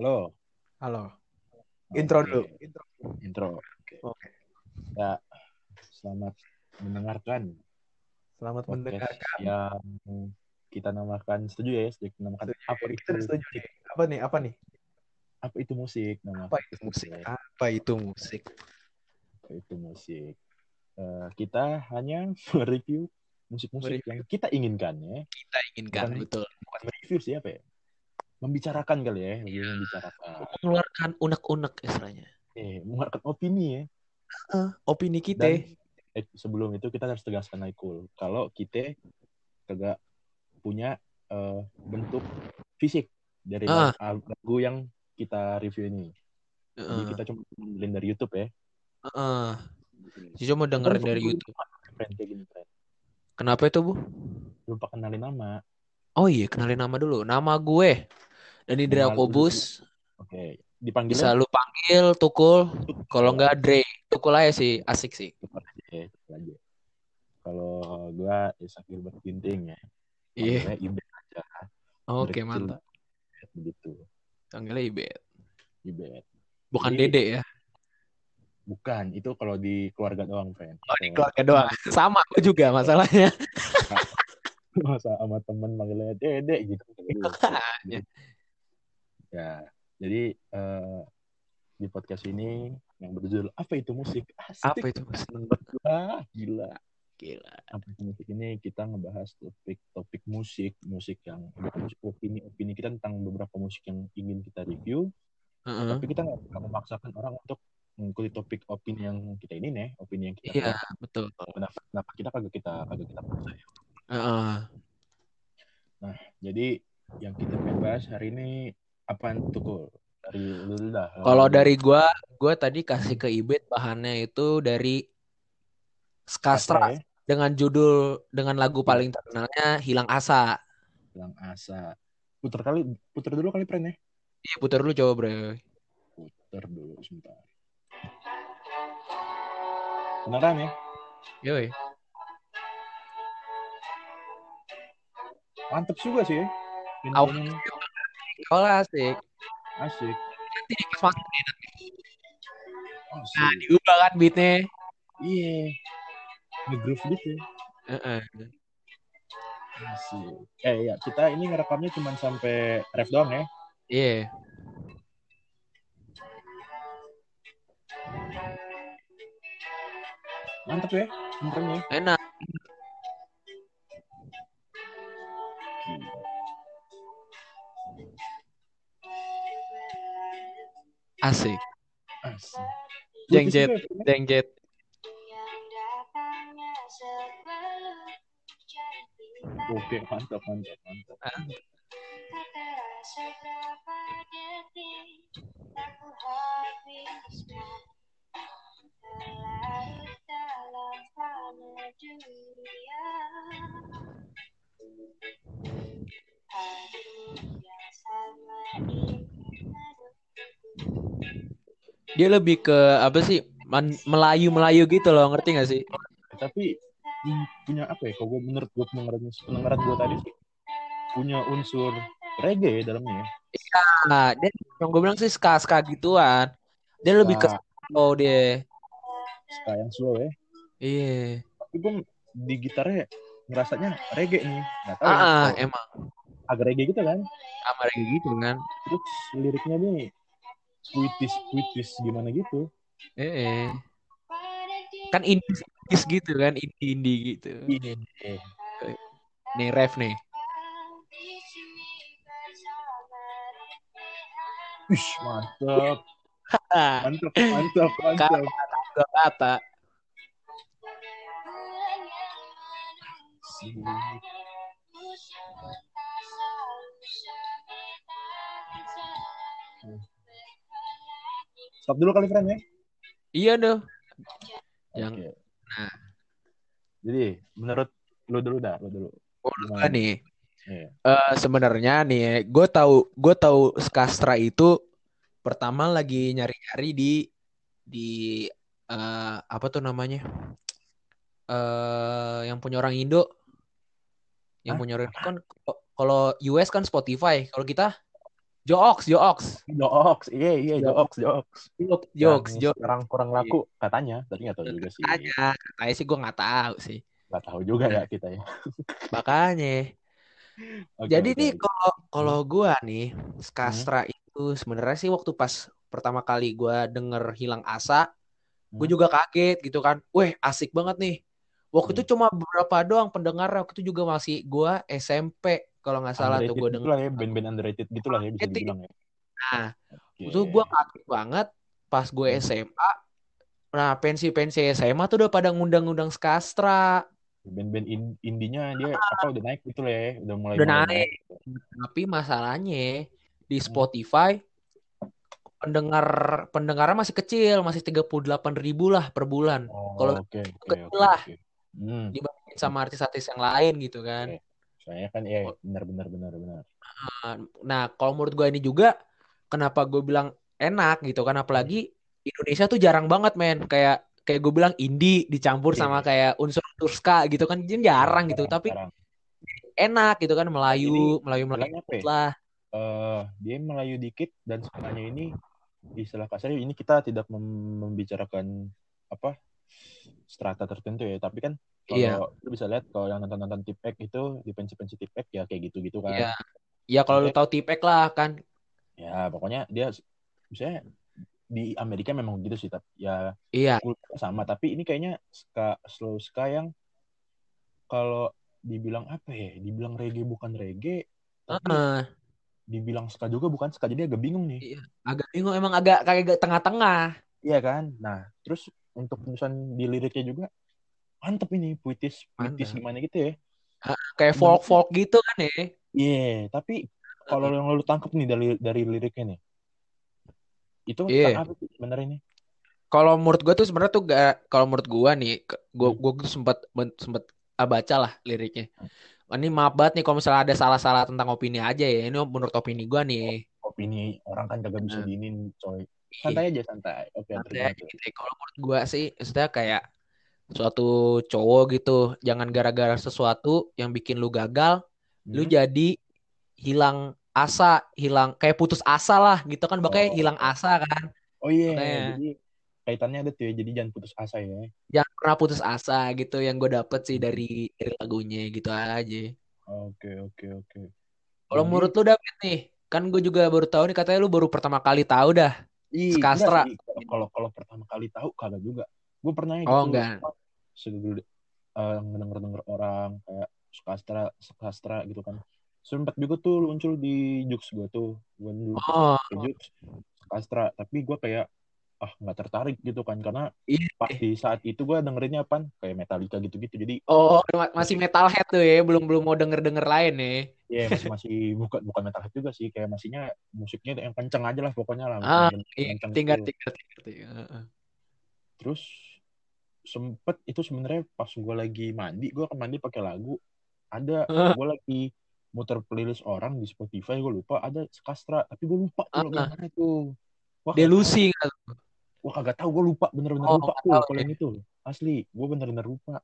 Halo. Halo. Intro dulu. Intro. Intro. Oke. Oke. Ya, selamat mendengarkan Selamat podcast mendengarkan. yang kita namakan setuju ya, setuju namakan apa itu Kita setuju nih. Apa nih? Apa nih? apa itu musik nama Apa itu musik? Apa itu musik? apa itu musik. Eh, kita hanya mereview musik-musik Mereview. yang kita inginkan ya. Kita inginkan Bukan- betul. Bukan mereview sih apa ya? Membicarakan kali ya, lebih membicarakan. Mengeluarkan unek-unek istilahnya. Eh, mengeluarkan opini ya. Opini kita. Dan eh, sebelum itu kita harus tegaskan Aikul. Kalau kita kagak punya eh, bentuk fisik dari Ah. lagu yang kita review ini. Jadi Heeh. kita cuma beliin dari YouTube ya. Heeh. Jadi cuma dengerin dari YouTube. Kayak gini. Kenapa itu, Bu? Lupa kenalin nama. Oh iya, kenalin nama dulu. Nama gue Dani Drakobus. Oke. Dipanggil Bisa lu panggil Tukul. Kalau enggak Dre. Tukul aja sih, asik sih. aja. Kalau gua Isak Gilbert Ginting ya. Iya. Ibet aja. Oke, kecil mantap. Begitu. Panggilnya Ibet. Ibet. Bukan Jadi- Dede ya. Bukan, itu kalau di keluarga doang, friend. Oh, di keluarga doang. Sama gue juga masalahnya. masa sama temen manggilnya dede gitu Makanya. ya jadi eh, di podcast ini yang berjudul apa itu musik Asik. Apa itu? Mas? ah gila Gila. apa itu musik ini kita ngebahas topik-topik musik musik yang musik opini-opini kita tentang beberapa musik yang ingin kita review Heeh. tapi kita nggak memaksakan orang untuk mengikuti topik opini yang kita ini nih opini yang kita Iya, keluarkan. betul. kenapa, kenapa kita kagak kita kagak kita paksa ya Heeh. Jadi yang kita pengen bahas hari ini apaan tuh Kul? Dari lu dah. Kalau dari gua, gua tadi kasih ke Ibet bahannya itu dari Skastra ya, dengan judul dengan lagu paling terkenalnya Hilang Asa. Bilang asa. Puter kali, puter dulu kali pren ya. Iya, putar dulu coba, Bre. Puter dulu sebentar. Beneran ya? Yoi. Mantep juga sih ya. Awal. Kalau asik. asik. Nanti di pas masuk nih. Asik. Nah, diubah kan beatnya. Iya. Nge-groove gitu. Heeh. Asik. Eh ya, kita ini ngerekamnya cuma sampai ref doang ya. Iya. Mantep ya intronya. Enak. Asik. Asik. Jeng Putus jet, juga ya, Pren, ya? jeng jet. Oke, mantap, mantap, mantap. Dia lebih ke apa sih? Man- Melayu-melayu gitu loh, ngerti gak sih? tapi punya apa ya kalau gue menurut gue pendengaran gue tadi sih punya unsur reggae ya dalamnya ya Nah, dia yang gue bilang sih ska-ska gituan. Dia lebih ke Ska. slow dia. ska yang slow ya Iya. tapi gue di gitarnya ngerasanya reggae nih nggak tahu ya, Ah, kalau emang agak reggae gitu kan sama kayak gitu kan. terus liriknya nih puitis puitis gimana gitu Eh. Kan indie gitu kan, indie-indie gitu. ini Nih ref nih. Wih, mantap mantap mantap mantap Gak kata. Stop dulu kali friend ya Iya dong. Yang nah. jadi menurut lu dulu dah lu dulu menurut Gimana? gua nih, Iya. eh sebenarnya nih, gue tahu gue tahu Skastra itu pertama lagi nyari-nyari di di eh, apa tuh namanya? Eh yang punya orang Indo. Yang Hah? punya orang kan kalau US kan Spotify, kalau kita Jokes, jokes. Jokes, iya iya. Jokes, Yang jokes, jokes. Sekarang kurang laku katanya, tapi nggak tahu juga sih. Katanya, katanya sih gue nggak tahu sih. Nggak tahu juga ya kita ya. Makanya. Oke, Jadi oke, nih kalau kalau gua nih Skastra itu sebenarnya sih waktu pas pertama kali gua denger hilang asa, gue Hmm. juga kaget gitu kan. Weh, asik banget nih. Waktu Hmm. itu cuma beberapa doang pendengar waktu itu juga masih gua SMP kalau nggak salah tuh gue denger. lah ya, band-band underrated gitu lah ya bisa Underrated. dibilang ya. Nah, Oke. itu gua kaget banget pas gue Hmm. SMA. Nah, pensi-pensi SMA tuh udah pada ngundang-ngundang Skastra. Band-band in- indinya dia apa udah naik gitu lah ya, udah mulai Udah mulai naik. Tapi masalahnya di Hmm. Spotify pendengar pendengarnya masih kecil, masih 38 ribu lah per bulan. Oh, Kalau oke oke kecil oke lah. oke. Hmm. dibandingin sama artis-artis yang lain gitu kan. Oke. Soalnya kan ya benar benar benar benar. Nah, kalau menurut gue ini juga kenapa gue bilang enak gitu kan apalagi Indonesia tuh jarang banget men kayak kayak gue bilang indie dicampur Iya. sama kayak unsur-unsur ska gitu kan jadi jarang gitu Sekarang- tapi sekarang. enak gitu kan Ini Melayu Melayu Melayu apa ya? lah Eh, dia Melayu dikit dan sebenarnya ini istilah kasarnya ini kita tidak mem- membicarakan apa strata tertentu ya tapi kan kalau Iya. lu bisa lihat kalau yang nonton nonton tipek itu di pensi-pensi tipek ya kayak gitu gitu kan Iya. ya kalau lu tahu tipek lah kan ya pokoknya dia misalnya di Amerika memang gitu sih tapi ya iya sama tapi ini kayaknya ska slow ska yang kalau dibilang apa ya dibilang reggae bukan reggae tapi Heeh. dibilang ska juga bukan ska jadi agak bingung nih Iya. agak bingung emang agak kayak tengah-tengah Iya kan? Nah, terus untuk penulisan di liriknya juga mantep ini puitis puitis gimana gitu ya. kayak folk folk gitu kan ya Iya, tapi kalau yang lu tangkap nih dari dari liriknya nih. Itu tentang apa sih sebenarnya ini? kalau menurut gue tuh sebenarnya tuh gak kalau menurut gue nih gue Hmm. gue tuh sempat sempat ah, baca lah liriknya ini maaf banget nih kalau misalnya ada salah-salah tentang opini aja ya ini menurut opini gue nih Opini orang kan kagak bisa Nah. diinin, coy. Santai aja santai. Oke, Santai terima aja kasih. gitu. Kalau menurut gue sih, maksudnya kayak suatu cowok gitu, jangan gara-gara sesuatu yang bikin lu gagal, lu Hmm? jadi hilang asa, hilang kayak putus asa lah gitu kan, makanya Oh. hilang asa kan. Oh iya, Makanya. jadi kaitannya ada tuh ya. Jadi jangan putus asa ya. Jangan pernah putus asa gitu yang gue dapet sih dari, dari lagunya gitu aja. Oke, oke, oke. Kalau Jadi- menurut lu David nih, kan gue juga baru tahu nih katanya lu baru pertama kali tahu dah. Skastra. Kalau kalau pertama kali tahu kagak juga. Gue pernah Oh, gitu. enggak. Segede uh, ngedenger-denger orang kayak Skastra, Skastra gitu kan. Sempet juga tuh muncul di Jux gue tuh. Gue dulu Oh, Jux, Skastra. Tapi gue kayak ah nggak tertarik gitu kan karena Iya. pas di saat itu gue dengerinnya apa kayak Metallica gitu-gitu jadi oh ma- masih metalhead tuh ya, belum belum mau denger-denger lain ya. ya masih masih bukan bukan metalhead juga sih kayak masihnya musiknya yang kenceng aja lah pokoknya lah Ah, Iya, tinggal gitu. tinggal tinggal. tinggal. Heeh. terus sempet itu sebenarnya pas gue lagi mandi gue kan mandi pakai lagu ada Heeh. gue lagi muter playlist orang di Spotify gue lupa ada Skastra tapi gue lupa yang mana tuh Wah, Delusi Wah kagak tahu gue lupa bener-bener Oh, lupa tuh kalau ya. yang itu. Asli gue bener-bener lupa.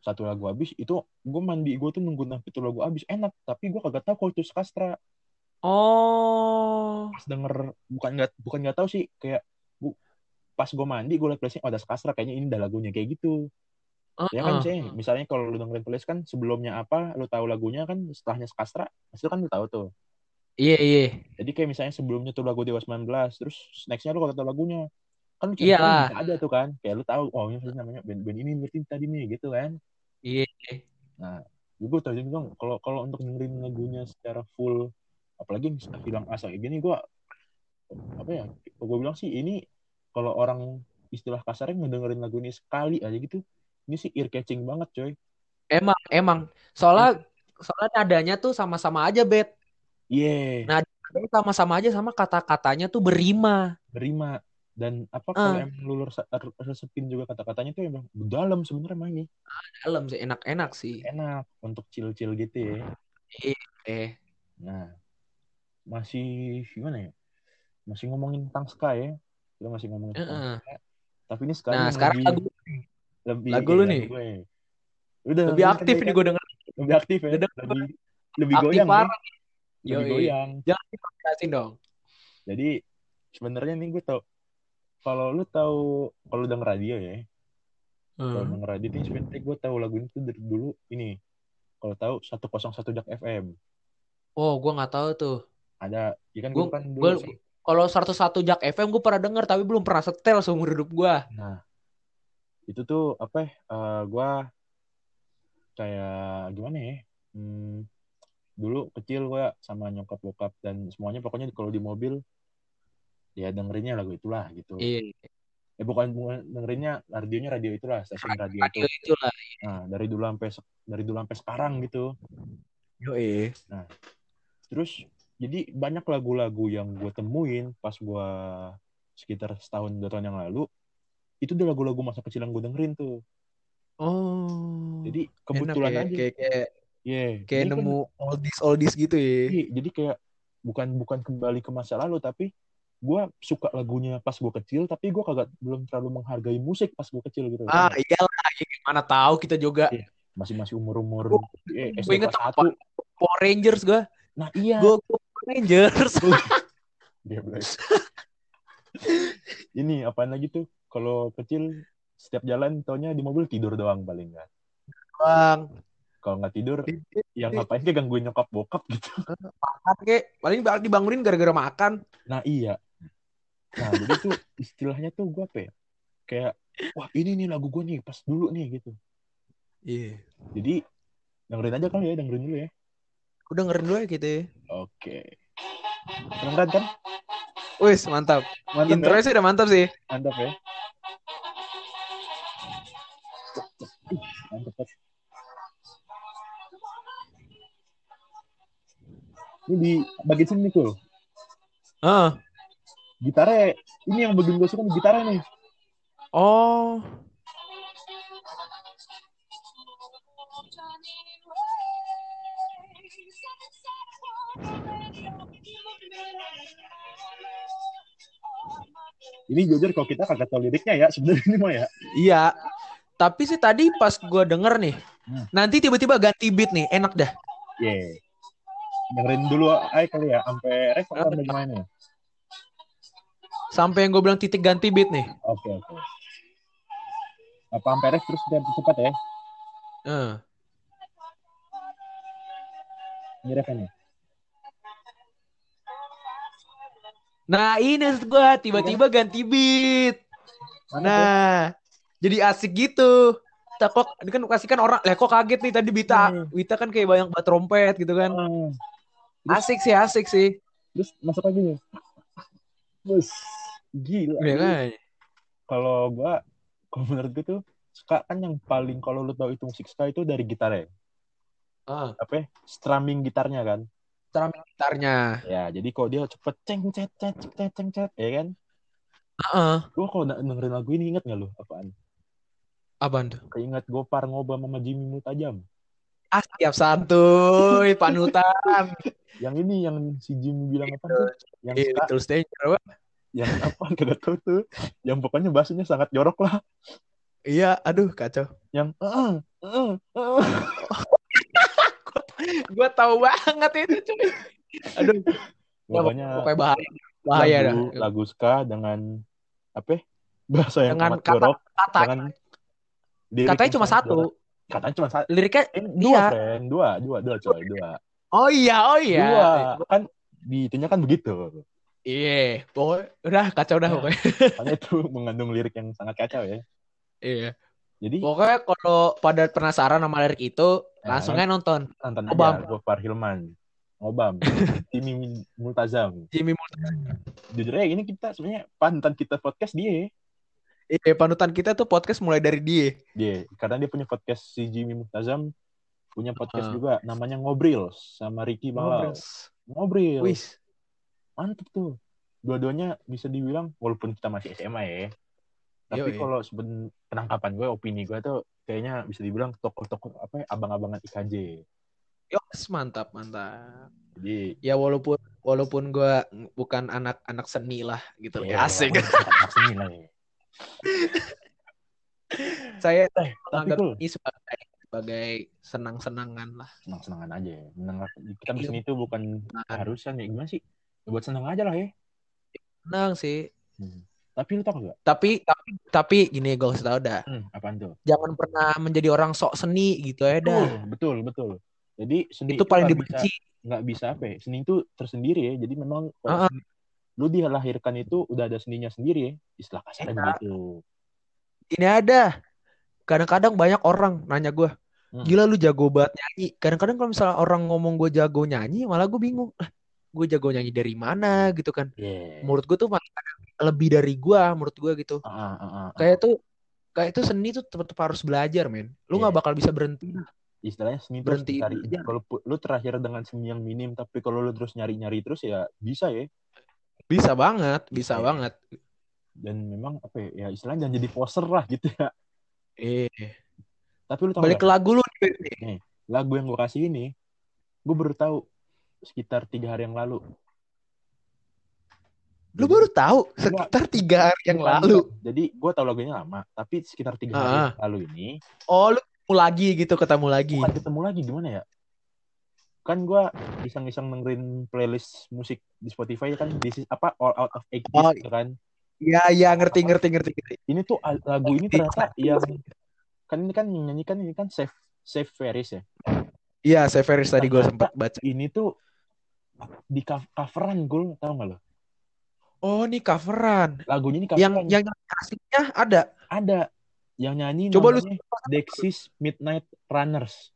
Satu lagu habis itu gue mandi gue tuh nunggu sampai itu lagu habis enak. Tapi gue kagak tahu kalau itu Skastra Oh, pas denger bukan nggak bukan nggak tahu sih kayak bu, pas gue mandi gue liat playlistnya oh, ada Skastra kayaknya ini ada lagunya kayak gitu. Ya kan Heeh. misalnya misalnya kalau lu dengerin playlist kan sebelumnya apa lu tahu lagunya kan setelahnya Skastra pasti kan lu tahu tuh Iya iya. jadi kayak misalnya sebelumnya tuh lagu Dewa 19 terus nextnya lu kalau tahu lagunya kan lu Iyalah. bisa ada tuh kan kayak lu tahu oh ini namanya band, band ini berarti tadi nih gitu kan Iya. nah gue tadi bilang kalau kalau untuk dengerin lagunya secara full apalagi yang hilang asa kayak gini gue apa ya gue bilang sih ini kalau orang istilah kasarnya ngedengerin lagu ini sekali aja gitu ini sih ear catching banget coy Emang emang soalnya soalnya nadanya tuh sama-sama aja bet. Iya Nah, Nadanya sama-sama aja sama kata-katanya tuh berima. berima dan apa kalau Ah. emang lu rese- resepin juga kata-katanya tuh emang dalam sebenarnya mainnya Dalam sih enak-enak sih. enak untuk chill-chill gitu ya Eh. nah masih gimana ya masih ngomongin tentang ska ya kita masih ngomongin Heeh. ska tapi ini sekarang Nah, sekarang lebih, lagu lebih lagu lu nih. gue. udah lebih aktif kan nih gue denger. lebih aktif ya lebih lebih Aktif goyang ya parah. lebih Yoi. goyang. Jangan dong. Jadi sebenarnya nih gue tau kalau lu tahu kalau denger radio ya, kalau Hmm. denger radio nih sebenarnya gue tahu lagu ini tuh dari dulu ini. Kalau tahu 101 Jak FM. Oh, gua nggak tahu tuh. Ada, ya kan gue Gua- kan dulu gua-. Kalau 101 Jak FM gue pernah denger tapi belum pernah setel seumur hidup gua. Nah, itu tuh apa ya? eh, gua kayak gimana ya? Hmm, dulu kecil gua sama nyokap bokap dan semuanya pokoknya kalau di mobil ya dengerinnya lagu itulah gitu. Iya. Eh bukan, bukan dengerinnya radionya radio itulah, stasiun radio itu. Radio itu lah. Nah, dari dulu sampai dari dulu sampai sekarang gitu. Yoi. Terus jadi banyak lagu-lagu yang gue temuin pas gue sekitar setahun dua tahun yang lalu itu udah lagu-lagu masa kecil yang gue dengerin tuh. Oh. Jadi Enak kebetulan ya, aja. kayak kayak, Iya. kayak Jadi kan- nemu oldies oldies gitu ya. iya, jadi kayak bukan bukan kembali ke masa lalu tapi gue suka lagunya pas gue kecil tapi gue kagak belum terlalu menghargai musik pas gue kecil gitu. Ah, iyalah, mana tahu kita juga Iya. Masih masih umur umur Gua- eh, gua SD inget apa? 1. Power Rangers gua. Nah iya. Gua Power Rangers. Dia. Ini apaan lagi tuh? Kalau kecil setiap jalan taunya di mobil tidur doang paling nggak. Bang. Kalau nggak tidur, yang ngapain kayak gangguin nyokap bokap gitu. Makan kek. Paling bakal dibangunin gara-gara makan. Nah iya. Nah jadi tuh istilahnya tuh gue apa ya? Kayak wah ini nih lagu gue nih pas dulu nih gitu. Iya. Jadi dengerin aja kali ya, dengerin dulu ya. Udah dengerin dulu ya gitu ya. Oke. Kedengeran kan? Wis, mantap. Mantap Intronya ya? sih udah mantap sih. Mantap ya. Mantap banget. Ini di bagian sini nih, Kul. Ah. Gitarnya, ini yang bagian gue suka nih, gitarnya nih. Oh. Ini jujur kalau kita kagak tahu liriknya ya, sebenarnya ini mah ya. Iya. Tapi sih tadi pas gua denger nih, Hmm. nanti tiba-tiba ganti beat nih, enak dah. Ye. Dengerin dulu aja kali ya, sampai ref apa gimana? Sampai yang gue bilang titik ganti beat nih. Oke, oke. Apa sampai ref terus dia cepat ya? Eh. Ini ref nih. Nah ini gue tiba-tiba ganti beat. Mana tuh? Nah, jadi asik gitu. Tak kok, ini kan kasih kan orang, lah kok kaget nih tadi Bita, Hmm. Wita kan kayak banyak banget trompet gitu kan. Ah, Asik sih, asik sih. terus masuk lagi nih. Bus. Gila. Iya kan? Kalau gua kalau menurut gue tuh ska kan yang paling kalau lu tahu itu musik ska itu dari gitar ya. Ah, Apa? ya? Strumming gitarnya kan. strumming gitarnya. Ya, jadi kalau dia cepet ceng cet cet cet ceng cet ya kan. Heeh. Gua kalau dengerin lagu ini inget gak lu apaan? Apaan tuh? Keinget Gopar ngobam sama Jimmy Mutajam. Ah, siap santuy, panutan. Yang ini yang si Jimmy bilang apa tuh? Yang ska, Little Stranger apa? yang apa kagak tahu tuh. Yang pokoknya bahasanya sangat jorok lah. Iya, aduh kacau. Yang eh eh eh. Gua tahu banget itu cuy. Aduh, Pokoknya pokoknya bahaya. Bahaya dah. lagu, lagu ska dengan apa? Bahasa yang Dengan sangat kata- jorok Kata, dengan katanya cuma satu. jorok. Katanya cuma satu. Liriknya Eh, dua, Iya. friend. Dua, dua, dua, coy, dua. Oh iya, oh iya. Dua. Kan di itunya kan begitu. Iya, pokoknya udah kacau dah Iya. pokoknya. Makanya itu mengandung lirik yang sangat kacau ya. Iya. Jadi Pokoknya kalau pada penasaran sama lirik itu, Nah, langsung aja nonton nonton Obam. aja Gofar Hilman. Obam. Timi Multazam. Jimmy Multan. Jujur aja ini kita sebenarnya panutan kita podcast dia. Iya, panutan kita tuh podcast mulai dari dia. Dia karena dia punya podcast si Jimmy Multazam punya podcast Ah. juga namanya Ngobril sama Ricky Malau. Ngobril. Wis. Mantep tuh. Dua-duanya bisa dibilang walaupun kita masih SMA ya. Tapi kalau seben penangkapan gue, opini gue tuh kayaknya bisa dibilang tokoh-tokoh apa ya, abang-abangan IKJ. Yos, mantap, mantap. Jadi Ya walaupun walaupun gua bukan anak-anak seni lah gitu. ya, ya, asik. anak seni lah ya. Saya Eh, menganggap cool. ini sebagai sebagai senang-senangan lah. senang-senangan aja ya. Menang, kita Iya. bikin itu bukan keharusan ya gimana sih? Ya buat senang aja lah ya. senang sih. Hmm. Tapi lu tau gak? Tapi tapi tapi gini gue kasih tau dah. Hmm, apaan tuh? Jangan pernah menjadi orang sok seni gitu ya dah. Betul, betul, betul. Jadi seni Itu paling dibenci. nggak bisa apa ya? Seni itu tersendiri ya. Jadi memang ah. seni- lu dilahirkan itu udah ada seninya sendiri ya. Istilah kasarnya Iya. begitu. Ini ada. Kadang-kadang banyak orang nanya gue, Hmm. gila lu jago banget nyanyi. Kadang-kadang kalau misalnya orang ngomong gue jago nyanyi, malah gue bingung. Ah, gue jago nyanyi dari mana gitu kan? Yeah. Menurut gue tuh lebih dari gue, menurut gue gitu. Ah, ah, ah, ah. Kayak tuh, kayak itu seni tuh tetap harus belajar, men. Lu nggak Iya. bakal bisa berhenti. istilahnya seni Berhenti. Kalau lu terakhir dengan seni yang minim, tapi kalau lu terus nyari-nyari terus ya bisa ya. Bisa banget, bisa Iya. banget. Dan memang apa ya, ya istilahnya jangan jadi poser lah gitu ya. Eh, Tapi lu tau balik gak, ke lagu lu nih. lagu yang gue kasih ini, gue baru tahu sekitar tiga hari yang lalu. Lu baru tahu sekitar tiga hari yang lalu. Jadi gue tahu lagunya lama, tapi sekitar tiga hari Ah. lalu ini Oh, lu ketemu lagi gitu, ketemu lagi. bukan ketemu lagi gimana ya? Kan gue iseng-iseng dengerin playlist musik di Spotify kan, this is apa All Out of 80s Oh, gitu kan. Iya, iya, ngerti, ngerti, ngerti, ngerti. Ini tuh lagu ini ternyata yang kan ini kan yang nyanyikan ini kan Safe Safe Ferris ya. Iya, Severus tadi gue sempat baca. Ini tuh di co- coveran gue tau gak lo? Oh, ini coveran. Lagunya ini Yang coveran. yang aslinya ada. ada yang nyanyi Coba lu- namanya Dexys Midnight Runners.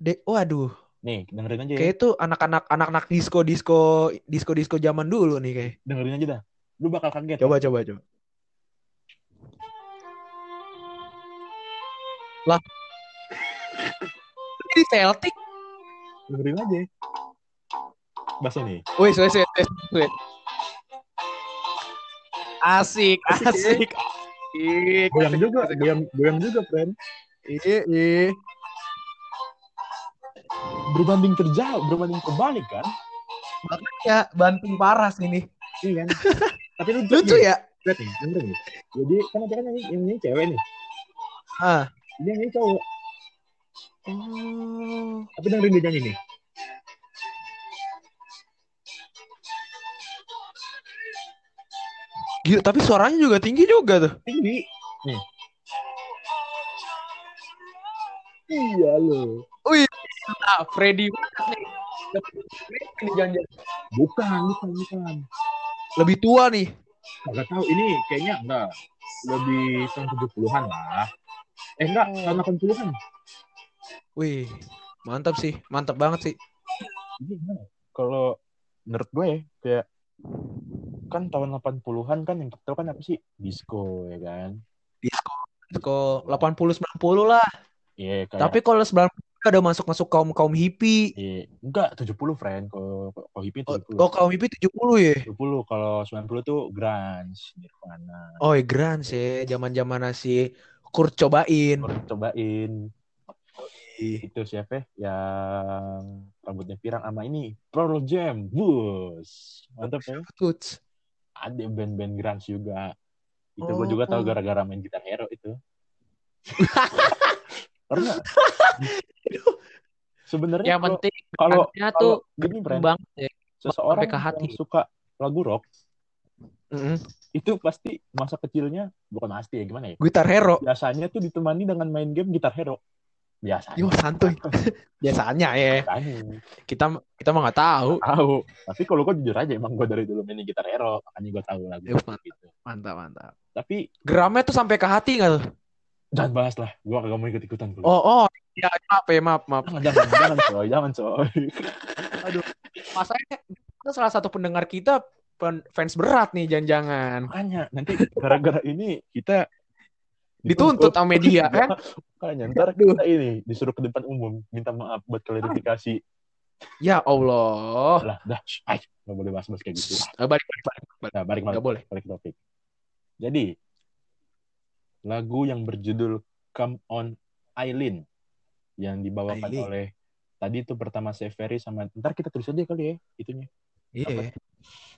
De waduh, Nih, dengerin aja ya. kayak itu anak-anak anak-anak disco disco disco disco zaman dulu nih kayak. Dengerin aja dah. Lu bakal kaget. Coba coba coba. Lah. Ini Celtic. Dengerin aja. Baso nih. Wih, wih, wih. Asik, Asik, asik, asik. Goyang juga, goyang, goyang juga, friend. Iya, iya. Berbanding terjauh, berbanding terbalik kan? Ya, banting parah sini. Iya kan? Tapi lu Lucu ya? Lihat nih, nih. Jadi kan ada kan yang yang ini cewek nih. Ah. Ini yang ini cowok. Oh. Tapi dengerin dia nyanyi nih. Gila, tapi suaranya juga tinggi juga tuh. Tinggi. Nih. Iya lo. Ah, Freddy nih. Bukan, bukan, bukan. lebih tua nih. Enggak tahu ini kayaknya enggak lebih tahun 70-an lah. Eh enggak, tahun 80-an. Wih, mantap sih, mantap banget sih. Kalau menurut gue ya, kayak kan tahun 80-an kan yang kita kan apa sih? Disco ya kan. Disco, disco 80 90 lah. Iya, kayak Tapi kalau 90 ada masuk-masuk kaum kaum hippie. iya, enggak 70 friend. Kalau kalau hippie Oh, 70. oh, kaum hippie 70 ya. 70 kalau 90 tuh grunge, Nirvana. Oh, ya grunge ya, zaman-zaman si Kurt cobain. Baru cobain itu siapa ya? yang rambutnya pirang sama ini Pearl Jam bus mantap ya Tuts. ada band-band grunge juga itu gue juga tahu Oh. gara-gara main gitar hero itu karena sebenarnya Yang penting kalau tuh gini friend banget ya. seseorang ke hati. yang suka lagu rock Mm-mm. itu pasti masa kecilnya bukan pasti ya gimana ya Gitar Hero. biasanya tuh ditemani dengan main game gitar hero biasanya Yo santuy. Biasanya ya. Biasanya. Kita kita mah nggak tahu. tahu tapi kalau gue jujur aja emang gue dari dulu mainin gitar hero makanya gue tahu lagu Ya, mantap. gitu Mantap, mantap. tapi Geramnya tuh sampai ke hati nggak tuh? jangan bahas lah gue kagak mau ikut ikutan dulu Oh, oh. Ya, maaf ya, maaf, maaf. jangan jangan jangan coy jangan coy Masanya itu salah satu pendengar kita fans berat nih jangan-jangan. makanya nanti gara-gara ini kita Dituntut sama media kan? makanya ntar kita ini disuruh ke depan umum minta maaf buat klarifikasi Ya Allah. lah dah ay, nggak boleh bahas bahas kayak gitu Eh, balik, balik, balik, balik. nah balik balik Nggak boleh. balik topik jadi lagu yang berjudul Come On Eileen yang dibawakan Eileen. oleh tadi itu pertama Severi sama ntar kita tulis aja kali ya itunya Iya.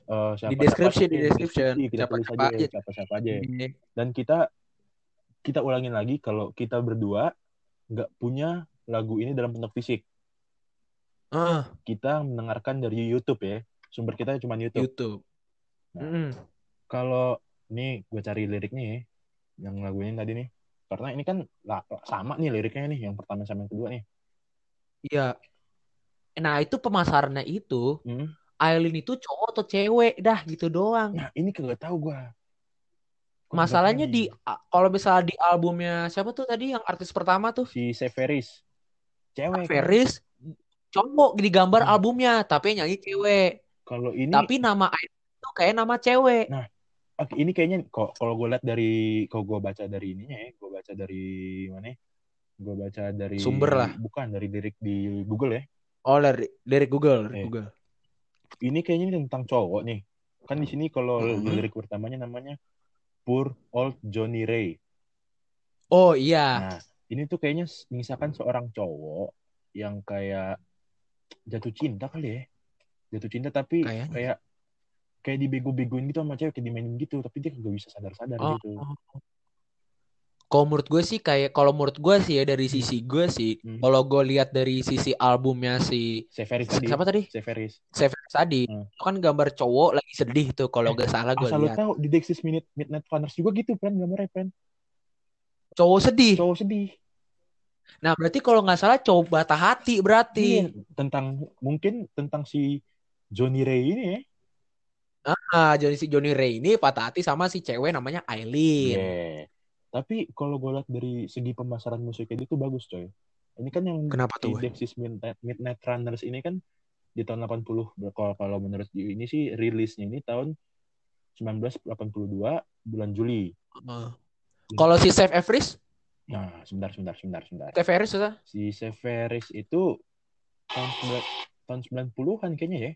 Eh, siapa, Di description, siapa- di description. kita Siapa- tulis siapa aja, aja. siapa siapa aja Iya. dan kita kita ulangin lagi kalau kita berdua nggak punya lagu ini dalam bentuk fisik. Heeh, Kita mendengarkan dari YouTube ya. Sumber kita cuma YouTube. YouTube. Nah. Mm-mm. Kalau nih gue cari liriknya ya, yang lagu ini tadi nih. Karena ini kan sama nih liriknya nih, yang pertama sama yang kedua nih. Iya. Nah, itu pemasarannya itu Hmm. Aileen itu cowok atau cewek dah gitu doang. Nah ini kagak tahu gue. Masalahnya di kalau misalnya di albumnya siapa tuh tadi yang artis pertama tuh si Severis, cewek. kan? Ferris cowok di gambar Hmm. albumnya tapi nyanyi cewek. Kalau ini, Tapi nama Aileen itu kayak nama cewek. Nah, ini kayaknya kok kalau gue lihat dari, kalau gue baca dari ininya ya, gue baca dari mana? Gue baca dari Sumber lah. Bukan dari lirik di Google ya. Oh, dari dari Google, dari Eh. Google. Ini kayaknya ini tentang cowok nih. Kan di sini kalau Mhm. di lirik pertamanya namanya Poor Old Johnny Ray. Oh iya. Nah, ini tuh kayaknya misalkan seorang cowok yang kayak jatuh cinta kali ya. Jatuh cinta tapi Kayaknya. kayak kayak dibego-begoin gitu sama cewek, kayak dimainin gitu, tapi dia nggak bisa sadar-sadar Oh. gitu. Kalau menurut gue sih kayak kalau menurut gue sih ya dari sisi gue sih, Hmm. kalau gue lihat dari sisi albumnya si Severis tadi. siapa tadi? Severis. Seven tadi. Hmm. Itu kan gambar cowok lagi sedih tuh kalau Eh, gak salah gue Asal lihat. tahu di Dexys Minute Midnight Runners juga gitu, Pen, gambarnya, Pen. Cowok sedih. Cowok sedih. Nah, berarti kalau nggak salah cowok bata hati berarti. Iya, tentang mungkin tentang si Johnny Ray ini ya. Ah, Johnny si Johnny Ray ini patah hati sama si cewek namanya Aileen. Yeah. Tapi kalau gue lihat dari segi pemasaran musiknya itu bagus, coy. Ini kan yang Kenapa tuh? Dexys Midnight, Midnight Runners ini kan di tahun 80. Kalau kalau menurut ini sih rilisnya ini tahun 1982 bulan Juli. Heeh. Kalau si Save Everest, Nah, sebentar, sebentar, sebentar, sebentar. Save Everest. Si Severis itu tahun 9 tahun 90-an kayaknya ya.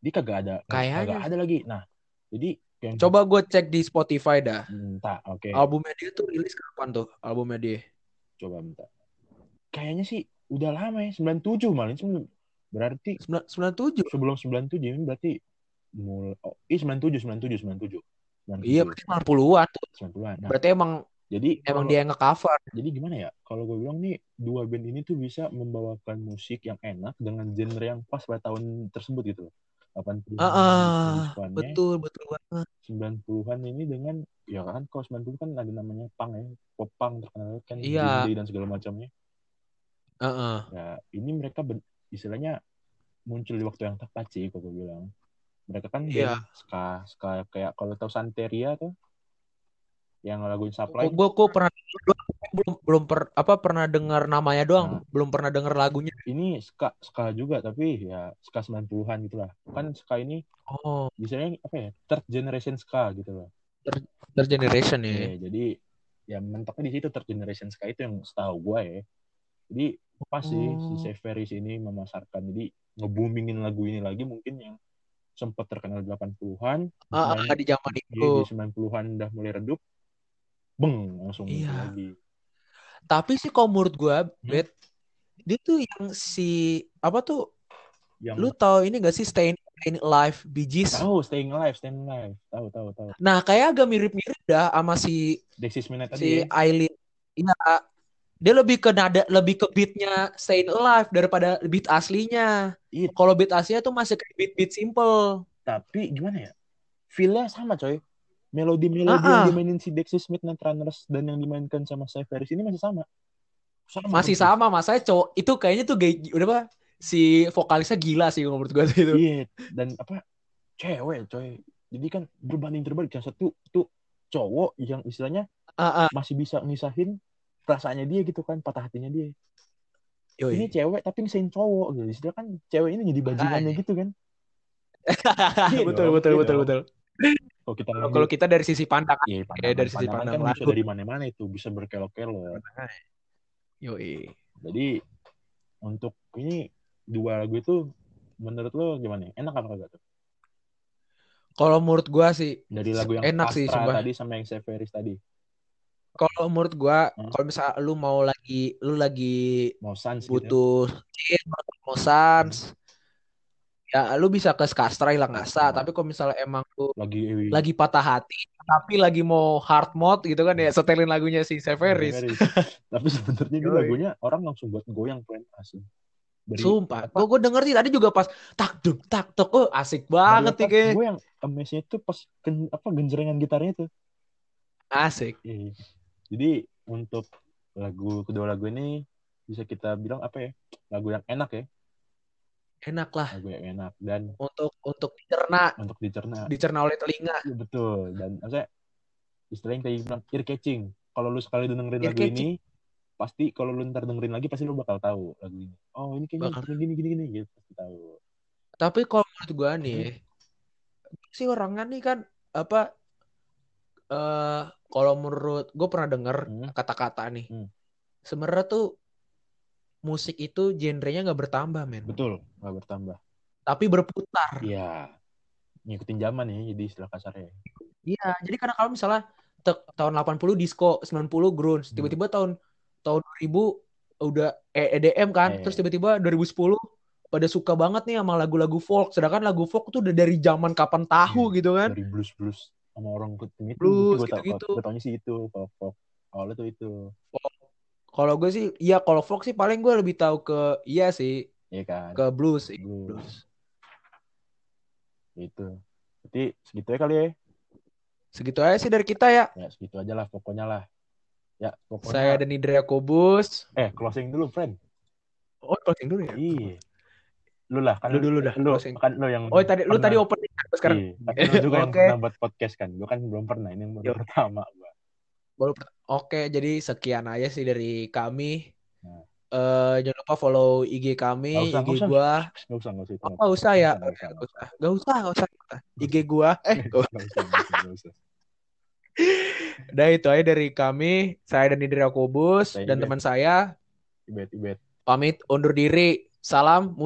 Dia kagak ada Kayaknya. kagak ada lagi. Nah, jadi yang Coba gue cek di Spotify dah. minta, oke. Albumnya dia tuh rilis kapan tuh? Albumnya dia. Coba minta. Kayaknya sih udah lama ya, 97 malah. Sebelum- Berarti Sembilan- 97. sebelum 97 ini berarti mulai oh, 97 97 97. 97. Iya, berarti 90-an tuh. 90-an. Nah, Berarti emang jadi emang kalau- dia yang nge-cover. jadi gimana ya? Kalau gue bilang nih dua band ini tuh bisa membawakan musik yang enak dengan genre yang pas pada tahun tersebut gitu loh. 80-an Ah, ah, betul, betul banget. 90-an ini dengan ya kan kalau 90 kan ada namanya punk ya, pop punk terkenal kan Iya. Dan segala macamnya. Heeh. Ya, ini mereka ben- istilahnya muncul di waktu yang tepat sih kalau gue bilang. Mereka kan band ska, ska kayak kalau tahu Santeria tuh yang lagunya Supply. Gue gue pernah belum belum per, apa pernah dengar namanya doang, Nah. belum pernah dengar lagunya. Ini ska ska juga tapi ya ska 90-an gitu lah. Kan ska ini Oh, misalnya apa ya? Third generation ska gitu loh. Third Generation ya. Iya, jadi ya mentoknya di situ third generation ska itu yang setahu gue ya. Jadi pas sih si Oh. Severis ini memasarkan jadi nge-boomingin lagu ini lagi mungkin yang sempat terkenal 80-an Ah, ah, di zaman Iya, itu. di 90-an udah mulai redup, beng langsung Iya. lagi. Tapi sih kalau menurut gue, Hmm? Bet, dia tuh yang si apa tuh? Yang Lu tahu ini gak sih Staying, Staying Alive Gees? tahu Staying Alive, Staying Alive, tahu tahu tahu. Nah, kayak agak mirip-mirip dah sama si Dexys Minute tadi si ya. Aileen. Iya, dia lebih ke nada, lebih ke beatnya Staying Alive daripada beat aslinya. Kalau beat aslinya tuh masih kayak beat-beat simple. Tapi gimana ya? Feel-nya sama coy. Melodi-melodi Ah, yang dimainin si Dexys Midnight Runners dan yang dimainkan sama Severis ini masih sama. Sama Masih persis. sama, masanya cowok itu kayaknya tuh gay, udah apa? Si vokalisnya gila sih menurut gue itu. Iya, dan apa? Cewek coy. Jadi kan berbanding terbalik yang satu tuh cowok yang istilahnya Ah, ah. masih bisa ngisahin perasaannya dia gitu kan, patah hatinya dia. Yoi. ini cewek tapi ngisahin cowok gitu. Istilah kan cewek ini jadi bajingannya gitu kan. Iya betul, betul, iya betul, dong. betul. Kalau kita Kalau kita dari sisi pandangan, Iya, ya, dari sisi pandangan pandang kan bisa dari mana-mana itu, bisa berkelok-kelok. yoi. Jadi untuk ini dua lagu itu menurut lo gimana? Enak apa kagak tuh? Kalau menurut gua sih, Dari lagu yang Enak sih, Astra sumpah. tadi sama yang Severis tadi. kalau menurut gua, Hmm. kalau misalnya lu mau lagi, lu lagi Mau Sans gitu. ya. butuh chill, mau sans, ya lu bisa ke Skastra hilang asa. Hmm. Tapi kalau misalnya emang lu Lagi lagi patah hati, tapi lagi mau hard mode gitu kan ya setelin lagunya si Severis. Tapi sebenarnya ini lagunya orang langsung buat goyang friend asli. Dari Sumpah, gue gue denger sih tadi juga pas tak duk tak tuk, oh asik banget nih kayak Gue yang amaze-nya tuh pas gen, apa genjrengan gitarnya tuh. asik. Iya. Jadi untuk lagu kedua lagu ini bisa kita bilang apa ya? Lagu yang enak ya, Enak lah lagu yang enak dan untuk untuk dicerna untuk dicerna. dicerna oleh telinga. Iya, betul dan maksudnya istilahnya kayak bilang ear catching. Kalau lu sekali dengerin Ear lagu ini, pasti kalau lu ntar dengerin lagi pasti lu bakal tahu lagu ini. Oh ini kayaknya Bakal. gini gini gini gitu pasti tahu. Tapi kalau menurut gue nih, Hmm. gua sih orangnya nih kan apa? eh kalau menurut gue pernah denger Hmm. kata-kata nih, Hmm. sebenarnya tuh musik itu genrenya nggak bertambah men, Betul, nggak bertambah. tapi berputar. Iya. Ngikutin zaman ya jadi istilah kasarnya. Iya, jadi karena kalau misalnya tahun 80 disco, 90 grunge, Hmm. tiba-tiba tahun tahun 2000 udah E- EDM kan, Eh. terus tiba-tiba 2010 pada suka banget nih sama lagu-lagu folk, sedangkan lagu folk tuh udah dari zaman kapan tahu Iya, gitu kan. Dari blues blues sama orang kuting itu. Blues, gue tau, gitu-gitu. gue taunya sih itu. Kalau pop awalnya tuh itu. Kalau gue sih, iya kalau folk sih paling gue lebih tahu ke iya sih Iya kan. ke blues sih. Blues. Blues. Itu. Jadi segitu ya kali ya. Segitu aja sih dari kita ya. Ya segitu aja lah pokoknya lah. Ya pokoknya. Saya dan Indra Kobus. Eh closing dulu friend. Oh, closing dulu ya. Iya. Lu lah kan Lu dulu dah, Lu closing. kan lu yang Oh, tadi lu pernah- tadi opening kan sekarang. Iya, kan lu juga yang Oke. pernah buat podcast kan. Gue kan belum pernah. Ini yang baru Yo. pertama gua. Baru Oke, jadi sekian aja sih dari kami. Nah. Eh jangan lupa follow IG kami, usah, IG usah. gua. Nggak usah, usah. itu Oh, usah ya? Nggak usah, Nggak usah. IG gua. Eh, Nggak usah, nggak usah, usah. udah itu aja dari kami. Saya dan Saya dan teman saya Ibet, ibet. pamit undur diri. Salam